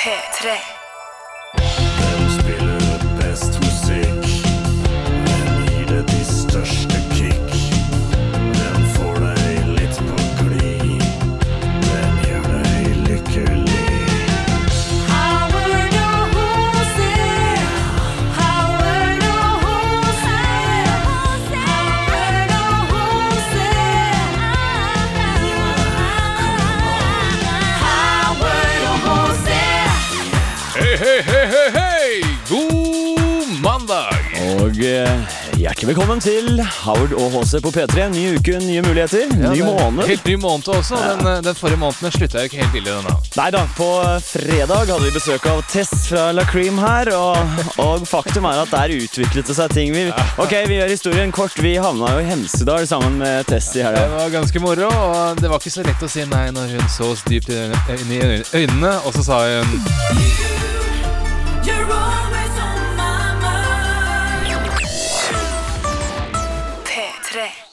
P3. Hei, hei, hei! God mandag! Og eh, hjertelig velkommen til Howard og HC på P3. Ny uke, nye muligheter. Ja, ny det måned. Helt ny måned også. Den, eh, den forrige måneden slutta jo ikke helt ille. denne. Nei da, på fredag hadde vi besøk av Tess fra La Cream her. Og, og faktum er at der utviklet det seg ting. Vi, ok, vi gjør historien kort. Vi havna jo i Hemsedal sammen med Tess i Det helga. var ganske moro, og det var ikke så lett å si nei når hun så oss dypt inn i øynene, og så sa hun you're always on P3